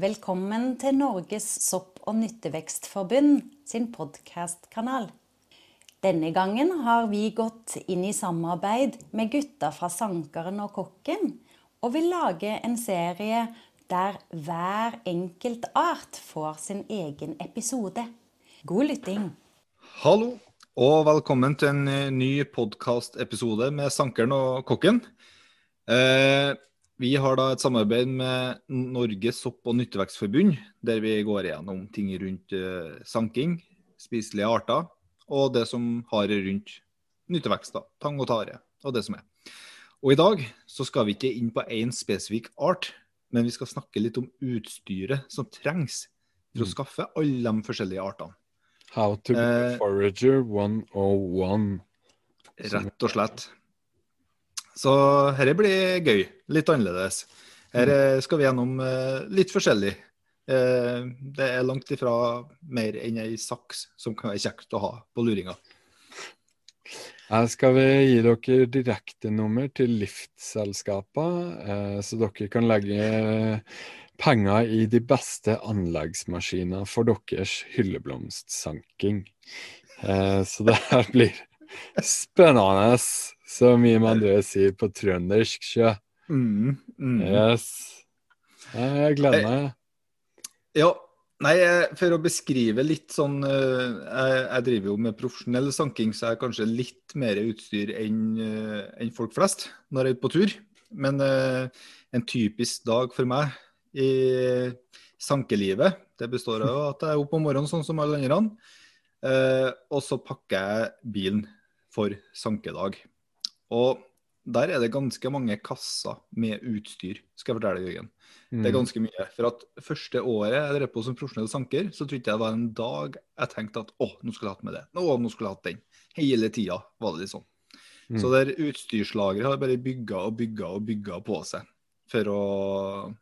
Velkommen til Norges sopp- og nyttevekstforbund sin podkastkanal. Denne gangen har vi gått inn i samarbeid med gutta fra Sankeren og Kokken, og vil lage en serie der hver enkelt art får sin egen episode. God lytting. Hallo, og velkommen til en eh, ny podkastepisode med Sankeren og Kokken. Eh, vi har da et samarbeid med Norges sopp- og nyttevekstforbund, der vi går igjennom ting rundt eh, sanking, spiselige arter, og det som har rundt nyttevekst, da, tang og tare, og det som er. Og i dag så skal vi ikke inn på én spesifikk art, men vi skal snakke litt om utstyret som trengs for å Mm. skaffe alle de forskjellige artene. How to be Eh, a forager 101. Rett og slett. Så dette blir gøy. Litt annerledes. Her eh, skal vi gjennom eh, litt forskjellig. Eh, det er langt ifra mer enn ei saks som kan være kjekt å ha på luringa. Her skal vi gi dere direktenummer til liftselskaper, eh, så dere kan legge penger i de beste anleggsmaskiner for deres hylleblomstsanking. Så det her blir spennende, som Jim André sier på trøndersk. Sjø. Mm, mm. Yes. Jeg gleder meg. Ja, nei, eh, for å beskrive litt sånn eh, Jeg, jeg driver jo med profesjonell sanking, så jeg har kanskje litt mer utstyr enn eh, enn folk flest når jeg er ute på tur. Men eh, en typisk dag for meg i sankelivet, det består av at jeg er oppe om morgenen sånn som alle andre. eh, og så pakker jeg bilen for sankedag. Og der er det ganske mange kasser med utstyr, skal jeg fortelle deg, Jørgen. Det er Mm. ganske mye. For at første året jeg drev på som profesjonell sanker, så tror ikke jeg det var en dag jeg tenkte at å, nå skulle jeg hatt med det. Nå, nå skulle jeg hatt den. Hele tida var det litt sånn. Mm. Så der utstyrslageret har bare bygga og bygga og bygga på seg for å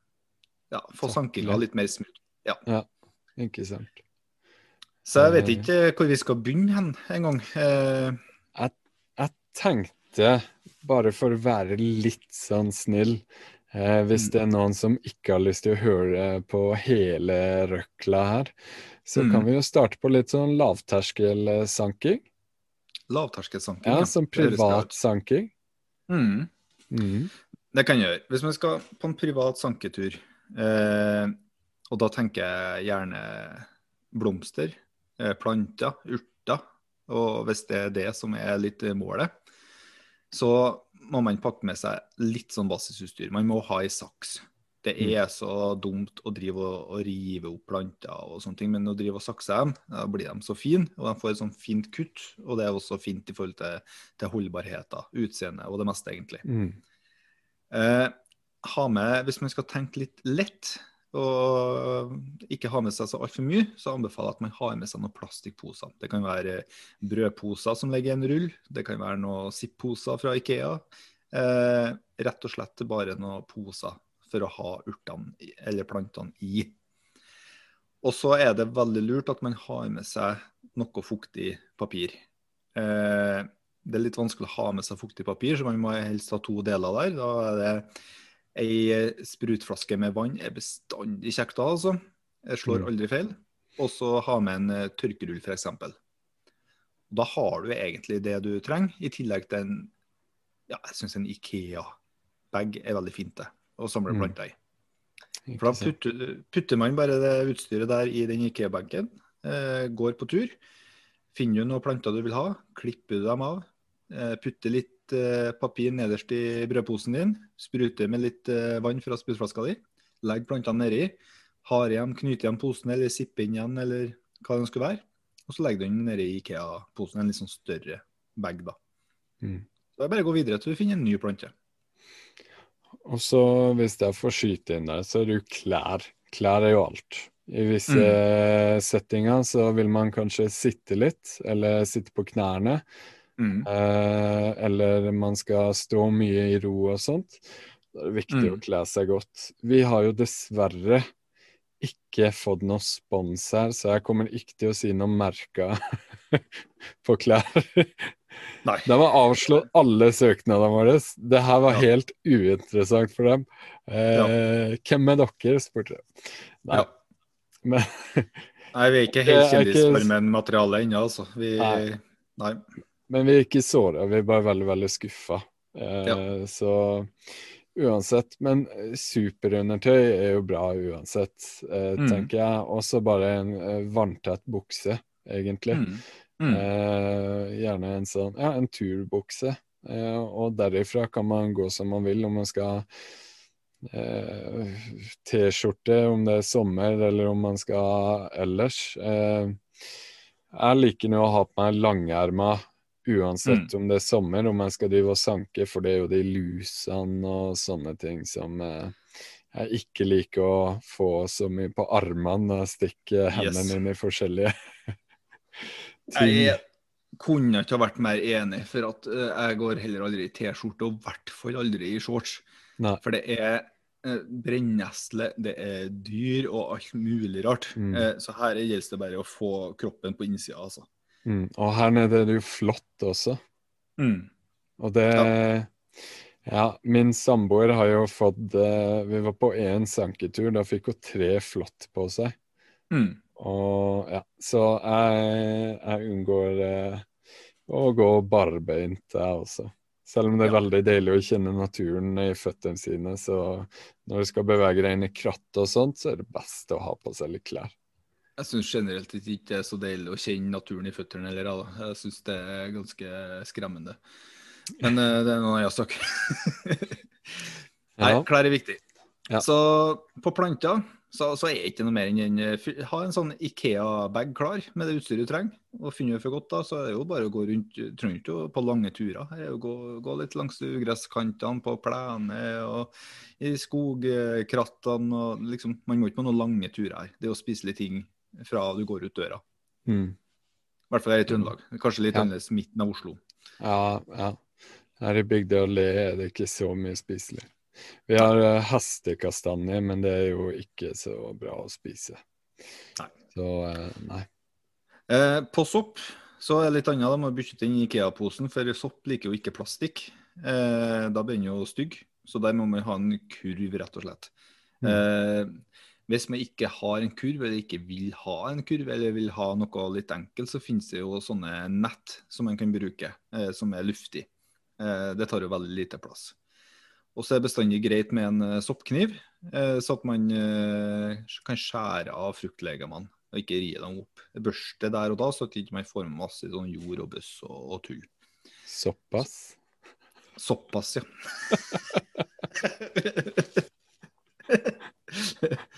ja, få sankinga litt mer smooth. Ikke sant. Så jeg vet Eh. ikke hvor vi skal begynne hen en gang. Eh, Jeg tenkte, bare for å være litt sånn snill, eh, hvis Mm. det er noen som ikke har lyst til å høre på hele røkla her, så Mm. kan vi jo starte på litt sånn lavterskelsanking. Lavterskelsanking. Ja, som det privat sanking. Mm. Mm. Det kan jeg gjøre. Hvis man skal på en privat sanketur, eh, og da tenker jeg gjerne blomster, eh, planter, urter, og hvis det er det som er litt målet, så må man pakke med seg litt sånn basisutstyr. Man må ha ei saks. Det er så dumt å drive og, og rive opp planter og sånne ting, men å drive og sakse dem, da blir de så fine, og de får et sånn fint kutt. Og det er også fint i forhold til, til holdbarheten, utseendet og det meste, egentlig. Mm. Eh, ha med, hvis man skal tenke litt lett og ikke ha med seg så altfor mye, så anbefaler jeg at man har med seg noen plastikkposer. Det kan være brødposer som ligger i en rull, det kan være noen Zipp-poser fra Ikea. Eh, rett og slett bare noen poser for å ha urtene eller plantene i. Og så er det veldig lurt at man har med seg noe fuktig papir. Eh, det er litt vanskelig å ha med seg fuktig papir, så man må helst ha to deler der. Da er det ei sprutflaske med vann er bestandig kjekt da, altså. Jeg slår Mm. aldri feil. Og så ha med en eh, tørkerull, f.eks. Da har du egentlig det du trenger, i tillegg til en ja, jeg syns en Ikea-bag er veldig fint det, å samle Mm. planter i. For da putter, putter man bare det utstyret der i den Ikea-bagen, eh, går på tur, finner du noen planter du vil ha, klipper du dem av, eh, putter litt eh, papir nederst i brødposen din, spruter med litt eh, vann fra sprutflaska di, legg plantene nedi, har igjen, knyter igjen posen eller sipper inn igjen, eller hva det skulle være, og så legger du den nedi i Ikea-posen, en litt sånn større bag da. Mm. Så det er bare å gå videre til du finner en ny plante. Og så, hvis jeg får skyte inn der, så er det jo klær. Klær er jo alt. I visse settinger så vil man kanskje sitte litt, eller sitte på knærne. Mm. Eh, eller man skal stå mye i ro og sånt. Da er det viktig Mm. å kle seg godt. Vi har jo dessverre ikke fått noe spons her, så jeg kommer ikke til å si noe merka på klær. Nei. De har avslått alle søknadene våre. Det her var Ja. helt uinteressant for dem. Eh, Hvem er dere, spurte jeg. Nei, Ja. men Nei, vi er ikke helt er kjendisfarmen-materiale ennå, altså. Vi, Nei. nei. Men vi er ikke såra, vi er bare veldig, veldig skuffa. Eh, Så uansett. Men superundertøy er jo bra uansett, eh, Mm. tenker jeg. Også bare en eh, vanntett bukse, egentlig. Mm. Mm. Eh, gjerne en sånn ja, en turbukse. Eh, og derifra kan man gå som man vil, om man skal eh, T-skjorte om det er sommer, eller om man skal ellers. Eh, jeg liker nå å ha på meg langerma uansett om det er sommer, om jeg skal drive og sanke, for det er jo de lusene og sånne ting som eh, jeg ikke liker å få så mye på armene når jeg stikker hendene Yes. mine i forskjellige ting. Jeg kunne ikke ha vært mer enig, for at eh, jeg går heller aldri i T-skjorte, og i hvert fall aldri i shorts. Nei. For det er eh, brennesle, det er dyr og alt mulig rart. Mm. Eh, så her gjelder det bare å få kroppen på innsida, altså. Mm. Og her nede er det jo flott også. Mm. Og det Ja, min samboer har jo fått eh, Vi var på én sanketur, da fikk hun tre flott på seg. Mm. Og ja, så jeg, jeg unngår eh, å gå barbeint, jeg også. Selv om det er Ja. veldig deilig å kjenne naturen i føttene sine, så når du skal bevege deg inn i kratt og sånt, så er det best å ha på seg litt klær. Jeg syns generelt ikke det er så deilig å kjenne naturen i føttene heller. da. Jeg syns det er ganske skremmende. Men uh, det er noe annen sak. Nei, klær er viktig. Ja. Så på planter så, så er det ikke noe mer enn den eh, Ha en sånn Ikea-bag klar med det utstyret du trenger. Og finner du for godt, da, så er det jo bare å gå rundt. Trenger ikke på lange turer. Det er jo gå, gå litt langs ugresskantene, på plener og i skogkrattene. og liksom, Man må ikke på noen lange turer her. Det er å spise litt ting fra du går ut døra. Mm. I hvert fall her i Trøndelag. Kanskje litt Ja. annerledes midten av Oslo. Ja, ja. Her i Bygdøy Le er det ikke så mye spiselig. Vi har hastekastanje, hestekastanje, men det er jo ikke så bra å spise. Nei. Så eh, nei. Eh, på sopp så er det litt annet. De må bytte inn Ikea-posen, for sopp liker jo ikke plastikk. Eh, da blir den jo stygg, så der må man ha en kurv, rett og slett. Mm. Eh, hvis man ikke har en kurv, eller ikke vil ha en kurv, eller vil ha noe litt enkelt, så finnes det jo sånne nett som man kan bruke, eh, som er luftig. Eh, det tar jo veldig lite plass. Og så er det bestandig greit med en eh, soppkniv, eh, så at man eh, kan skjære av fruktlegemene og ikke rie dem opp. Børste der og da, så at man ikke får med masse sånn jord og bøss og, og tull. Såpass? Såpass, ja.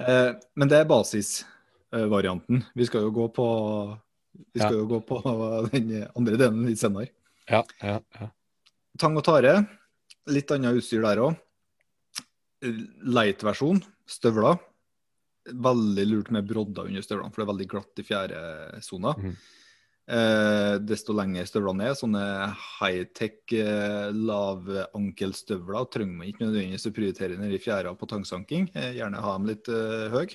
Eh, Men det er basisvarianten. Vi skal jo gå på vi skal jo gå på den andre delen litt senere. Ja, ja, ja. Tang og tare. Litt annet utstyr der òg. Light-versjon. Støvler. Veldig lurt med brodder under støvlene, for det er veldig glatt i fjæresona. Mhm. Eh, desto lenger støvlene er, sånne high-tech eh, lavankelstøvler trenger man ikke nødvendigvis å prioritere nede i fjæra på tangsanking. Eh, gjerne ha dem litt eh, høy.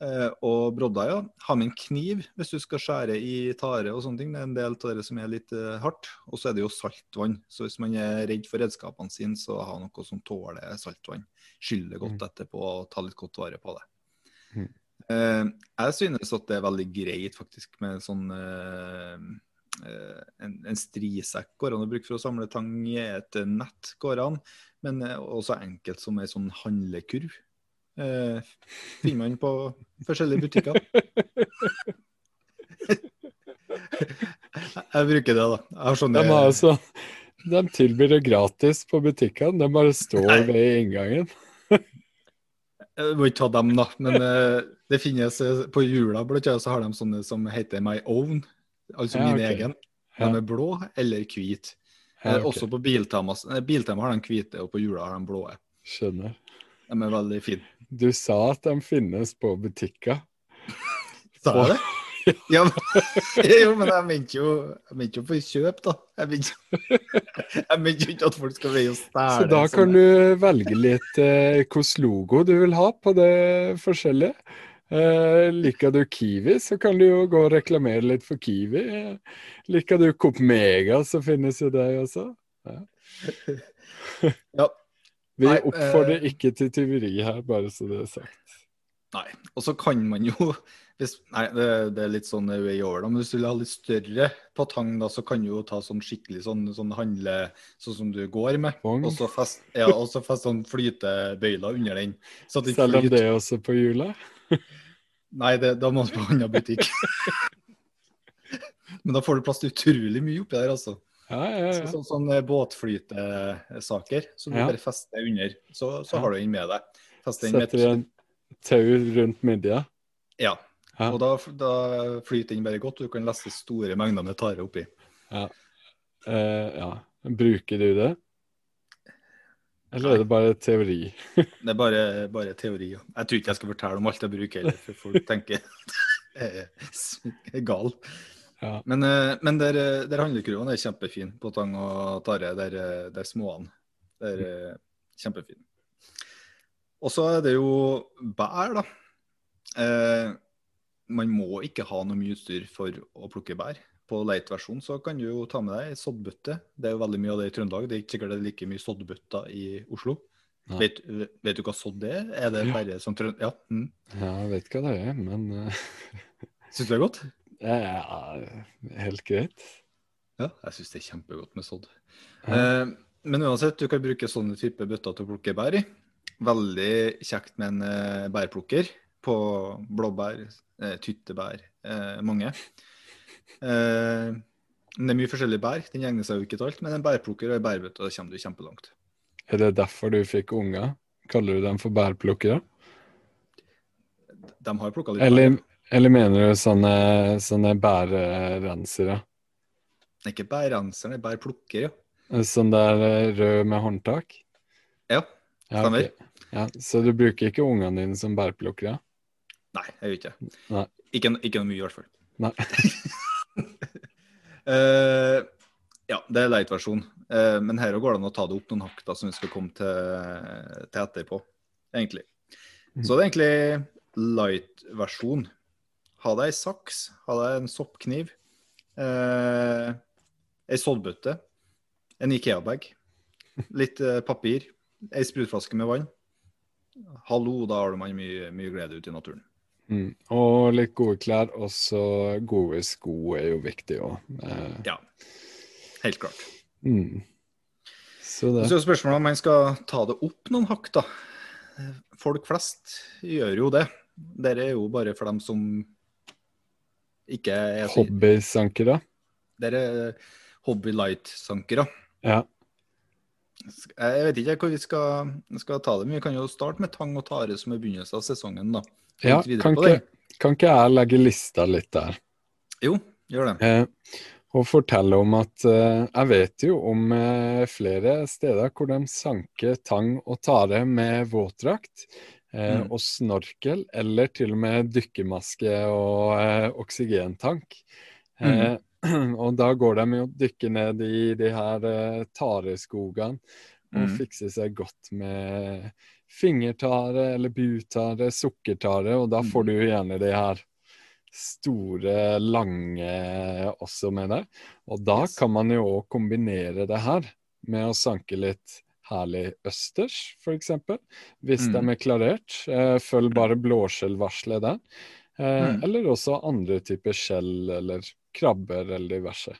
Eh, og brodder, ja. Ha med en kniv hvis du skal skjære i tare og sånne ting. Det er en del av det som er litt eh, hardt. Og så er det jo saltvann. Så hvis man er redd for redskapene sine, så ha noe som tåler saltvann. Skyll det godt Mm. etterpå og ta litt godt vare på det. Mm. Eh, jeg synes at det er veldig greit faktisk med sånn eh, eh, en, en strisekk går an å bruke for å samle tang i et nett, går an. Men også enkelt som en sånn handlekurv. Eh, finner man på forskjellige butikker. jeg bruker det, da. Jeg har sånne De, har altså, de tilbyr det gratis på butikkene. De bare står ved inngangen. Jeg må ikke ta dem, da. Men eh, det finnes eh, på jula blant annet, så har de sånne som heter My Own. Altså Ja, min okay. egen. De er blå eller hvite. Ja, okay. Også på Biltema. eh, Biltema har de hvite, og på jula har de blå. Skjønner. De er veldig fine. Du sa at de finnes på butikker. Sa jeg det? Ja, men, jo, men jeg mente jo, jo på kjøp, da. Jeg mente, jo ikke at folk skal veie og stæle. Så da kan sånne- du velge litt eh, hvilken logo du vil ha på det forskjellige. Eh, liker du Kiwi, så kan du jo gå og reklamere litt for Kiwi. Liker du Coop Mega, så finnes jo det også. Ja. Ja. Vi oppfordrer eh, ikke til tyveri her, bare så det er sagt. Nei. Og så kan man jo hvis, Nei, det, det er litt sånn way over, da. Men hvis du vil ha litt større på tang, da, så kan du jo ta sånn skikkelig sånn, sånn handle Sånn som du går med. Og så fest, ja, og så fest sånn flytebøyler under den. Så det Selger de det også på hjula? Nei, det, da må du på annen butikk. Men da får du plass til utrolig mye oppi der, altså. Ja, ja, Så, sånn, sånn, båtflytesaker som du Ja. bare fester under. Så, så har du den med deg. Setter en tau rundt midja. Ja. Ja. Og da, da flyter den bare godt, og du kan leste store mengder med tare oppi. Eh, ja. Bruker du det? Eller er det bare teori? Det er bare, bare teori. ja. Jeg tror ikke jeg skal fortelle om alt jeg bruker, for folk tenker jeg er gal. Ja. Men, eh, men der, der handlekurven er kjempefin på tang og tare. Der, der småene. Det er eh, kjempefin. Og så er det jo bær, da. Eh, man må ikke ha noe mye utstyr for å plukke bær. På light-versjon så kan du jo ta med deg soddbøtte. Det er jo veldig mye av det i Trøndelag. Det er ikke sikkert det er like mye soddbøtter i Oslo. Vet, vet du hva sodd er? Er det bare som trønd... Ja. Mm. ja, jeg vet hva det er, men eh, Syns du det er godt? ja, helt greit. Ja, jeg syns det er kjempegodt med sodd. Ja. Eh, men uansett, du kan bruke sånne type bøtter til å plukke bær i. Veldig kjekt med en eh, bærplukker på blåbær, eh, tyttebær, eh, mange. Eh, det er mye forskjellige bær. Den egner seg jo ikke til alt, men en bærplukker og en bærbøtte, da kommer du kjempelangt. Er det derfor du fikk unger? Kaller du dem for bærplukkere? De har plukka litt Eller, bær. eller mener du sånne, sånne bærrensere? Det er Ikke bærrenser, det er bærplukker, ja. Sånn der rød med håndtak? Ja, Ja, okay. Ja, så du bruker ikke ungene dine som bærplukkere? Nei, jeg gjør ikke det. Ikke, ikke noe mye, i hvert fall. Nei. uh, ja, det er light-versjon. Uh, men her går det an å ta det opp noen hakk da, som vi skal komme til, til etterpå, egentlig. Mm. Så det er egentlig light-versjon. Ha deg ei saks, ha deg en soppkniv, eh, ei soddbøtte, en Ikea-bag, litt eh, papir, ei sprutflaske med vann. Hallo, da har du mye, mye glede ute i naturen. Mm. Og litt gode klær, og så gode sko er jo viktig òg. Eh, Ja, helt klart. mm. Så det Så er spørsmålet om man skal ta det opp noen hakk, da. Folk flest gjør jo det. Dere er jo bare for dem som ikke er Hobbysankere. Dere er hobby light-sankere. Ja. Jeg vet ikke hvor vi skal, skal ta det, men vi kan jo starte med tang og tare som er begynnelsen av sesongen, da. Ja kan, ikke, kan ikke jeg legge lista litt der? Jo, gjør det. Eh, og fortelle om at eh, jeg vet jo om eh, flere steder hvor de sanker tang og tare med våtdrakt eh, Mm. og snorkel, eller til og med dykkermaske og eh, oksygentank. Eh, og da går de jo og dykker ned i de her tareskogene og Mm. fikser seg godt med fingertare eller butare, sukkertare, og da får Mm. du gjerne de her store, lange også med deg. Og da Yes. kan man jo òg kombinere det her med å sanke litt herlig østers, f.eks. Hvis Mm. de er klarert. Eh, følg bare blåskjellvarselet der. Eh, Mm. Eller også andre typer skjell eller krabber eller diverse.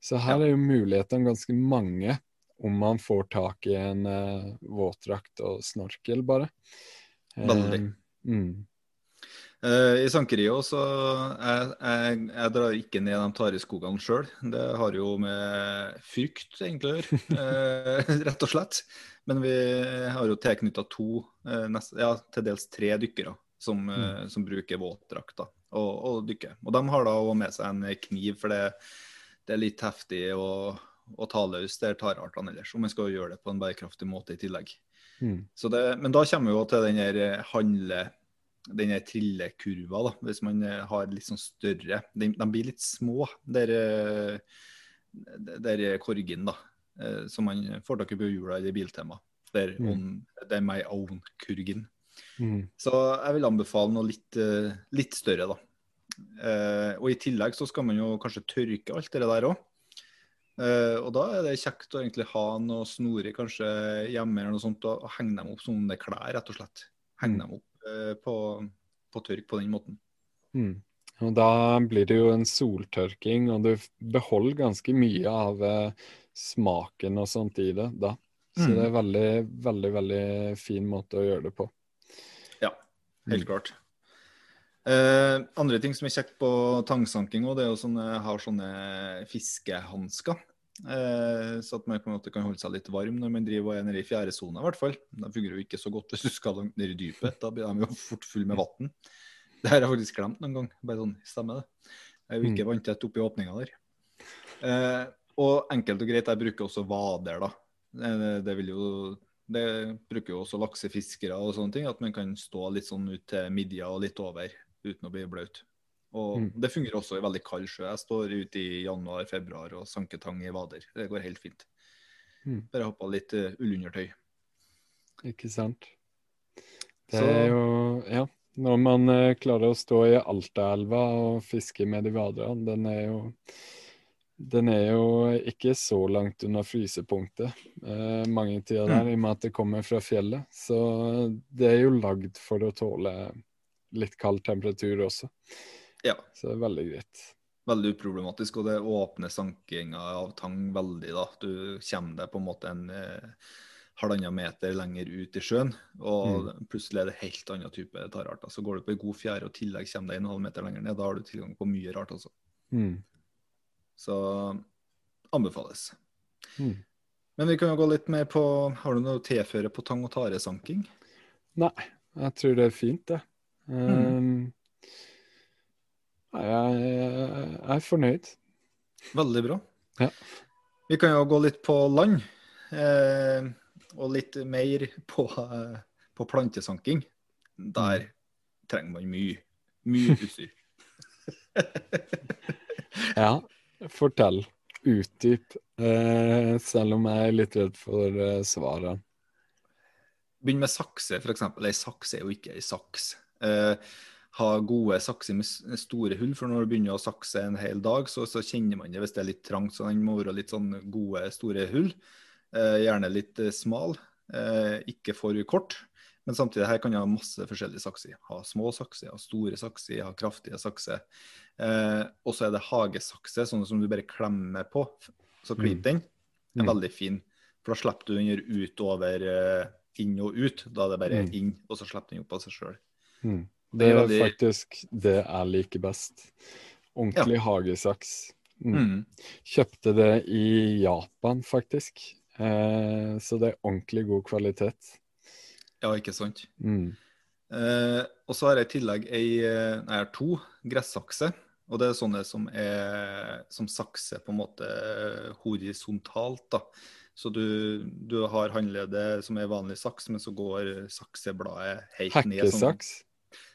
Så her er jo mulighetene ganske mange om man får tak i en uh, våtdrakt og snorkel, bare. Veldig. Eh, mm. Uh, I Sankerio så jeg, jeg, jeg drar ikke ned de tareskogene sjøl. Det har jo med frykt egentlig å gjøre, uh, rett og slett. Men vi har jo tilknytta to, uh, nest, ja, til dels tre dykkere som, mm. som bruker våtdrakt og, og dykker. Og de har da òg med seg en kniv, for det, det er litt heftig å, å ta løs der her tareartene ellers. om man skal gjøre det på en bærekraftig måte i tillegg. Mm. Så det, men da kommer vi jo til den der eh, handle den der trillekurva, da, hvis man eh, har litt sånn større De, de blir litt små, der, eh, der korgen, da. Som man får tak i på hjula i Biltema. Der Mm. on, det er my own-kurgen. Mm. Så jeg vil anbefale noe litt, litt større, da. Eh, og i tillegg så skal man jo kanskje tørke alt det der òg. Eh, og da er det kjekt å egentlig ha noe snorer kanskje hjemme eller noe sånt, og, og henge dem opp som om det er klær, rett og slett. Henge dem opp eh, på, på tørk på den måten. Mm. Og da blir det jo en soltørking, og du beholder ganske mye av eh, smaken og sånt i det da. Så Mm. det er veldig, veldig, veldig fin måte å gjøre det på. Ja, helt Mm. klart. Eh, andre ting som er kjekt på tangsanking, også, det er jo sånne, har sånne fiskehansker. Eh, så at man på en måte kan holde seg litt varm når man driver og er nede i fjæresona, i hvert fall. De fungerer jo ikke så godt hvis du skal langt ned i dypet. Da blir de jo fort fulle med vann. Det har jeg faktisk glemt noen gang. Bare sånn, stemmer det. Jeg er jo ikke vanntett oppi åpninga der. Eh, og enkelt og greit, jeg bruker også vader, da. Det, det vil jo det bruker jo også laksefiskere og sånne ting, at man kan stå litt sånn ut til midja og litt over uten å bli blaut. Og Mm. det fungerer også i veldig kald sjø. Jeg står ute i januar-februar og sanker tang i vader. Det går helt fint. Mm. Bare ha på litt uh, ullundertøy. Ikke sant? Det Så- er jo Ja. Når man uh, klarer å stå i Altaelva og fiske med de vaderne, den er jo den er jo ikke så langt unna frysepunktet eh, mange tider der, i og med at det kommer fra fjellet. Så det er jo lagd for å tåle litt kald temperatur også. Ja, Så det er veldig greit. veldig uproblematisk. Og det åpner sankinga av tang veldig, da. Du kommer deg på en måte en eh, halvannen meter lenger ut i sjøen, og plutselig er det helt annen type tararter. Så går du på ei god fjære og i tillegg kommer deg en halv meter lenger ned, da har du tilgang på mye rart, altså. Mm. Så anbefales. Mm. Men vi kan jo gå litt mer på Har du noe å tilføre på tang- og taresanking? Nei, jeg tror det er fint, det. Mm. Um, jeg, jeg er fornøyd. Veldig bra. Ja. Vi kan jo gå litt på land, eh, og litt mer på, på plantesanking. Der trenger man mye. Mye utstyr. Ja, fortell. Utdyp. Eh, selv om jeg er litt redd for eh, svaret. Begynn med sakse, f.eks. Ei saks er jo ikke ei saks. Eh, ha gode sakser med store hull, for når du begynner å sakse en hel dag, så, så kjenner man det hvis det er litt trangt. Så den må være litt sånn gode, store hull. Eh, gjerne litt eh, smal, eh, ikke for kort. Men samtidig her kan jeg ha masse forskjellige sakser. Ha små sakser, ha store sakser, ha kraftige sakser. Eh, og så er det hagesakse, sånne som du bare klemmer på, så klyper den. er Mm. veldig fin. For da slipper du den utover eh, inn og ut. Da er det bare Mm. inn, og så slipper den opp av seg sjøl. Mm. Det er er veldig- faktisk det jeg liker best. Ordentlig hagesaks. Mm. Mm. Kjøpte det i Japan, faktisk. Eh, så det er ordentlig god kvalitet. Ja, ikke sant. Mm. Eh, og så har jeg i tillegg ei, eh, nei, jeg har to gressakser. Og det er sånne som, er, som sakser på en måte horisontalt. da. Så du, du har håndleddet som er vanlig saks, men så går saksebladet helt ned. sånn- Hekkesaks?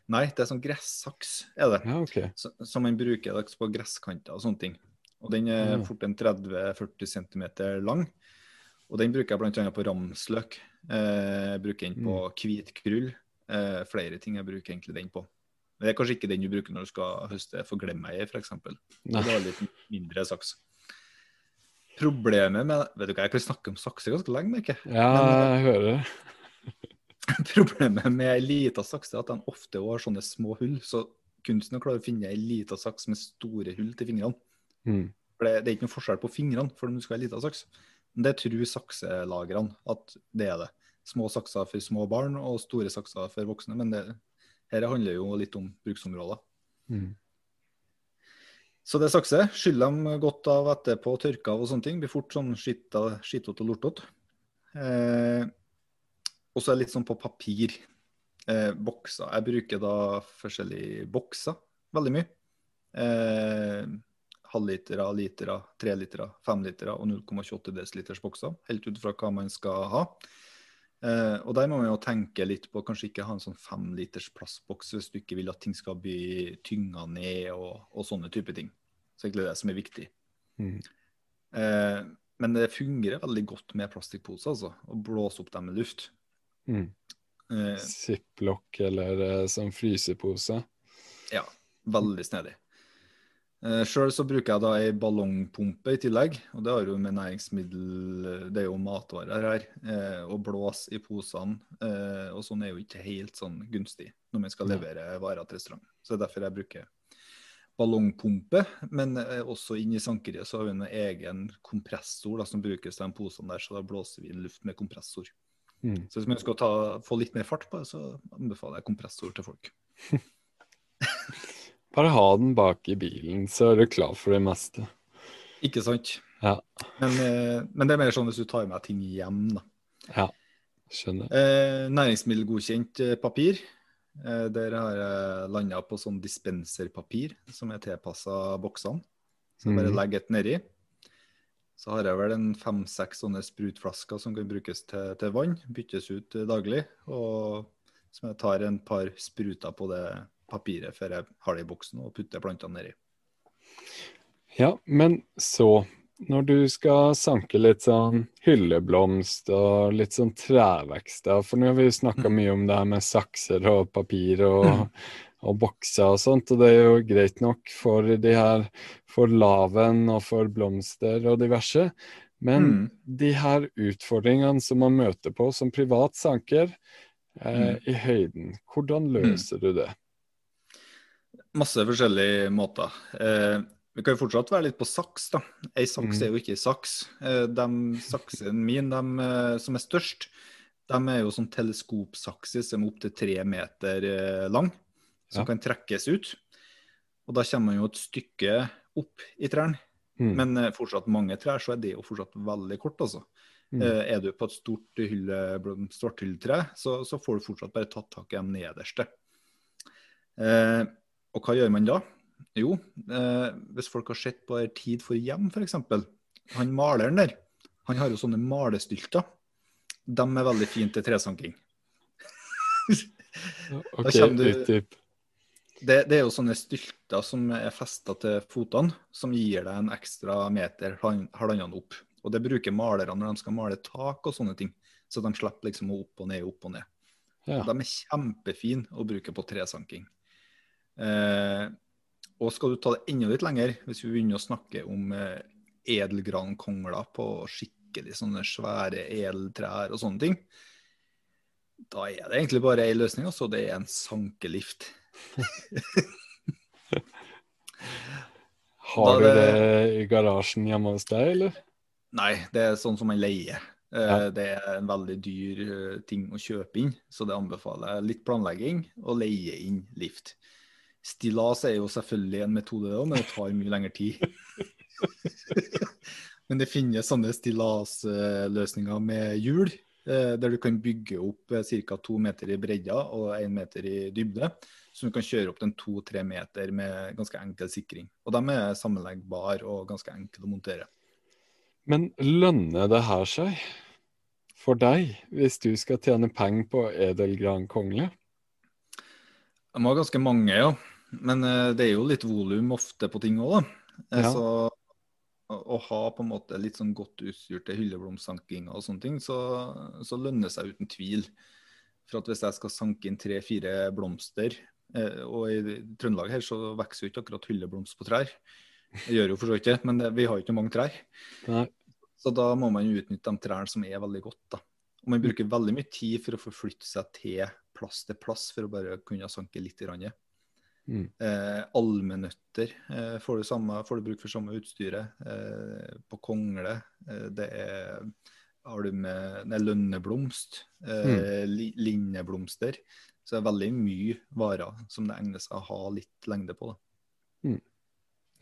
Nei, det er sånn gressaks, er det. Ja, okay. Som man bruker på gresskanter og sånne ting. Og Den er Mm. fort en 30-40 cm lang. Og den bruker jeg bl.a. på ramsløk. Eh, bruker den på hvitkrull. Eh, flere ting jeg bruker egentlig den på. Det er kanskje ikke den du bruker når du skal høste forglemmeier, f.eks. For Det er litt mindre saks. Problemet med Vet du hva, jeg kan snakke om sakser ganske lenge, merker jeg. Ja, jeg hører det. Problemet med ei lita saks er at den ofte har sånne små hull. Så kunsten å klare å finne ei lita saks med store hull til fingrene. Mm. For det, det er ikke noe forskjell på fingrene for om du skal ha ei lita saks. Men det tror sakselagrene at det er det. Små sakser for små barn og store sakser for voksne. Men det, her handler jo litt om bruksområder. Mm. Så det er sakse. Skyll dem godt av etterpå, tørke av og sånne ting. Blir fort sånn skittete og lortete. Eh, og så er det litt sånn på papir. Eh, bokser. Jeg bruker da forskjellige bokser veldig mye. Eh, Halvlitere, litere, trelitere, femlitere og 0,28 dl bokser. Helt ut fra hva man skal ha. Eh, og der må man jo tenke litt på kanskje ikke ha en sånn femliters plastboks hvis du ikke vil at ting skal bli tynga ned og, og sånne type ting. Så egentlig det som er viktig. Mm. Eh, men det fungerer veldig godt med plastikkposer, altså. Å blåse opp dem med luft. Mm. Eh, Ziplock eller eh, sånn frysepose. ja, veldig snedig. Eh, Sjøl så bruker jeg da ei ballongpumpe i tillegg, og det har jo med næringsmiddel Det er jo matvarer her. Eh, å blåse i posene eh, og sånn er jo ikke helt sånn gunstig når man skal Nei. levere varer til restaurant. Så det er derfor jeg bruker ballongpumpe. Men eh, også inn i sankeriet så har vi en egen kompressor da, som brukes til de posene der, så da blåser vi inn luft med kompressor. Mm. Så hvis man skal ta, få litt mer fart på det, så anbefaler jeg kompressor til folk. Bare ha den bak i bilen, så er du klar for det meste. Ikke sant? Ja. Men, eh, men det er mer sånn hvis du tar med ting hjem, da. Ja, skjønner. Eh, næringsmiddelgodkjent eh, papir. Eh, der har jeg landa på sånn dispenserpapir som er tilpassa boksene. Så jeg bare Mhm. legger et nedi. Så har jeg vel en fem-seks sånne sprutflasker som kan brukes til, til vann. Byttes ut eh, daglig. Og som jeg tar en par spruter på det papiret før jeg har det i boksen og putter plantene nedi. Ja, men så, når du skal sanke litt sånn hylleblomst og litt sånn trevekster, for nå har vi jo snakka mye om det her med sakser og papir og, og bokser og sånt, og det er jo greit nok for de her, for laven og for blomster og diverse, men Mm. de her utfordringene som man møter på som privat sanker eh, i høyden, hvordan løser du det? Masse forskjellige måter. Eh, vi kan jo fortsatt være litt på saks, da. Ei saks Mm. er jo ikke ei saks. Eh, de saksene mine, de eh, som er størst, de er jo sånn teleskopsakser som er opptil tre meter eh, lang, som Ja. kan trekkes ut. Og da kommer man jo et stykke opp i trærne. Mm. Men eh, fortsatt mange trær, så er det jo fortsatt veldig kort, altså. Mm. Eh, er du på et stort hylle, svarthylltre, så, så får du fortsatt bare tatt tak i de nederste. Eh, og hva gjør man da? Jo, eh, hvis folk har sett på Tid for hjem, f.eks. Han maleren der, han har jo sånne malestylter. De er veldig fine til tresanking. OK, kommer du-. Det, det er jo sånne stylter som er festa til fotene, som gir deg en ekstra meter halvann- halvannen opp. Og det bruker malerne når de skal male tak og sånne ting. Så de slipper liksom opp og ned, opp og ned. Ja. De er kjempefine å bruke på tresanking. Eh, og skal du ta det enda litt lenger, hvis vi begynner å snakke om eh, edelgrankongler på skikkelig sånne svære edeltrær og sånne ting, da er det egentlig bare én løsning, altså. Det er en sankelift. Har du det i garasjen hjemme hos deg, eller? Nei, det er sånn som man leier. Eh, Ja. Det er en veldig dyr eh, ting å kjøpe inn, så det anbefaler jeg litt planlegging og leie inn lift. Stillas er jo selvfølgelig en metode, men det tar mye lengre tid. men det finnes sånne stillasløsninger med hjul, eh, der du kan bygge opp ca. to meter i bredda og én meter i dybde. Så du kan kjøre opp til to-tre meter med ganske enkel sikring. Og de er sammenleggbare og ganske enkle å montere. Men lønner det her seg for deg, hvis du skal tjene penger på edelgran kongle? De har ganske mange, ja. Men eh, det er jo litt volum ofte på ting òg, da. Eh, Ja. Så å, ha på en måte litt sånn godt utstyrte hylleblomstsankinger og sånne ting, så, så lønner det seg uten tvil. For at hvis jeg skal sanke inn tre-fire blomster, og i Trøndelag her så vokser jo ikke akkurat hylleblomst på trær. Det gjør jo for så vidt det, men vi har jo ikke mange trær. Nei. Så da må man utnytte de trærne som er veldig godt. da. Og man bruker veldig mye tid for å forflytte seg til plass til plass for å bare kunne sanke litt. Grann. Mm. Eh, Almenøtter eh, får, du samme, får du bruk for samme utstyret. Eh, på kongle eh, det er har du med det er lønneblomst, eh, li, linneblomster. Så det er veldig mye varer som det egner seg å ha litt lengde på. Da.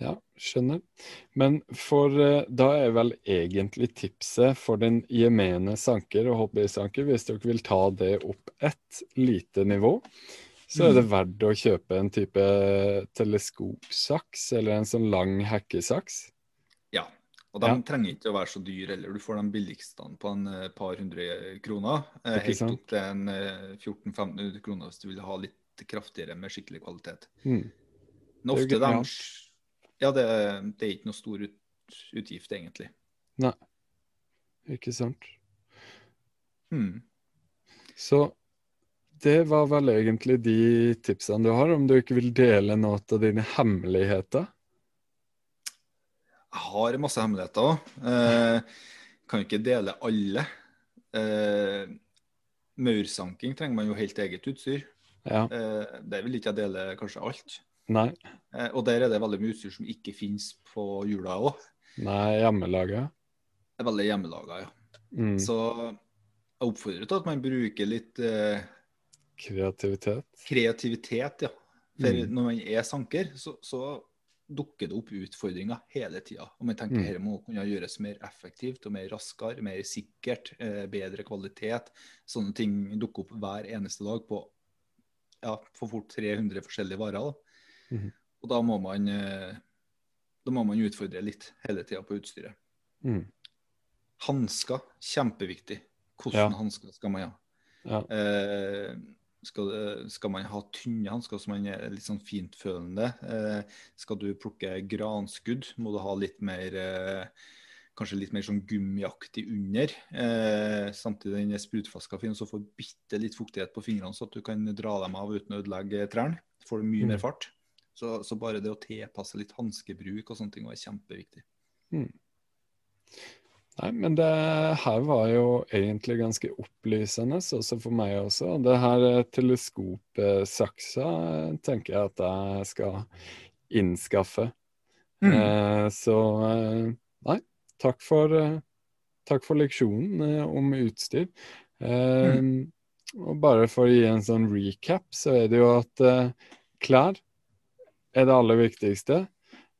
Ja, skjønner. Men for eh, da er vel egentlig tipset for den gemene sanker og hobbysanker, hvis dere vil ta det opp ett lite nivå, så er det verdt å kjøpe en type teleskopsaks eller en sånn lang hekkesaks. Og de Ja. trenger ikke å være så dyre heller. Du får de billigste på en eh, par hundre kroner. Eh, helt opp til en eh, 1400-1500 kroner hvis du vil ha litt kraftigere med skikkelig kvalitet. Mm. Men Det er ofte de. Ja, det, det er ikke noe stor ut, utgift, egentlig. Nei, Ikke sant? Hmm. Så det var vel egentlig de tipsene du har, om du ikke vil dele noe av dine hemmeligheter? Jeg har masse hemmeligheter òg. Eh, kan jo ikke dele alle. Eh, maursanking trenger man jo helt eget utstyr. Ja. Eh, det vil ikke jeg dele kanskje alt. Nei. Eh, og der er det veldig mye utstyr som ikke finnes på jula òg. Nei, hjemmelaga. Veldig hjemmelaga, ja. Mm. Så jeg oppfordrer til at man bruker litt eh, Kreativitet. kreativitet, ja. For Mm. når man er sanker, så, så dukker det opp utfordringer hele tida. Og man tenker Mm. dette må kunne gjøres mer effektivt og mer raskere, mer sikkert, eh, bedre kvalitet. Sånne ting dukker opp hver eneste dag på ja, for fort 300 forskjellige varer. Da. Mm. Og da må man eh, da må man utfordre litt hele tida på utstyret. Mm. Hansker, kjempeviktig. Hvordan Ja. hansker skal man ha? Ja. Eh, skal, skal man ha tynne hansker så man er litt sånn fintfølende? Eh, skal du plukke granskudd, må du ha litt mer eh, Kanskje litt mer sånn gummiaktig under. Eh, samtidig den sprutflaska fin, så får bitte litt fuktighet på fingrene, så at du kan dra dem av uten å ødelegge trærne. Får du mye Mm. mer fart. Så, så bare det å tilpasse litt hanskebruk og sånne ting er kjempeviktig. Nei, men det her var jo egentlig ganske opplysende, også for meg også. Det her eh, teleskopsaksa eh, tenker jeg at jeg skal innskaffe. Eh, så eh, nei, takk for, takk for leksjonen om utstyr. Eh, Og bare for å gi en sånn recap, så er det jo at eh, klær er det aller viktigste.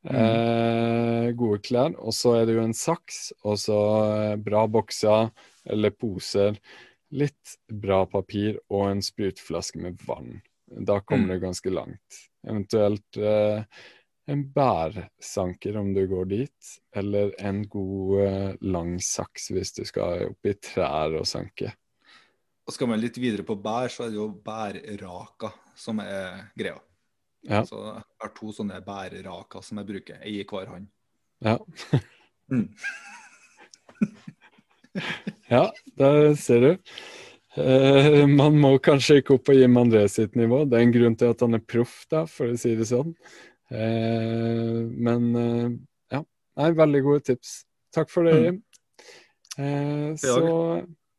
Eh, gode klær. Og så er det jo en saks, og så eh, bra bokser eller poser. Litt bra papir og en sprutflaske med vann. Da kommer Mm. du ganske langt. Eventuelt eh, en bærsanker om du går dit, eller en god eh, lang saks hvis du skal opp i trær og sanke. Og skal man litt videre på bær, så er det jo bærraka som er greia. Ja. Så jeg har to sånne bæreraker som jeg bruker, ei i hver hånd. Ja. Mm. Ja, der ser du. Eh, man må kanskje ikke opp på Jim André sitt nivå. Det er en grunn til at han er proff, da, for å si det sånn. Eh, men eh, ja, nei, veldig gode tips. Takk for det, Jim. Eh, så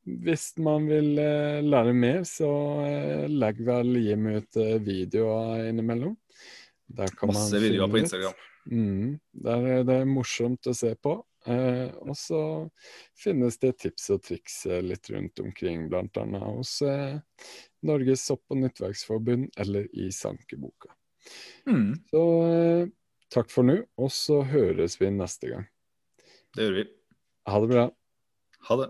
hvis man vil eh, lære mer, så eh, legg vel Jim ut eh, videoer innimellom. Der kan man Masse videoer på. Instagram. Mm, der er det morsomt å se på. Eh, og så finnes det tips og triks eh, litt rundt omkring, bl.a. hos eh, Norges sopp- og nyttverksforbund eller i Sankeboka. Mm, Så takk for nå, og så høres vi neste gang. det gjør vi. Ha det bra. Ha det.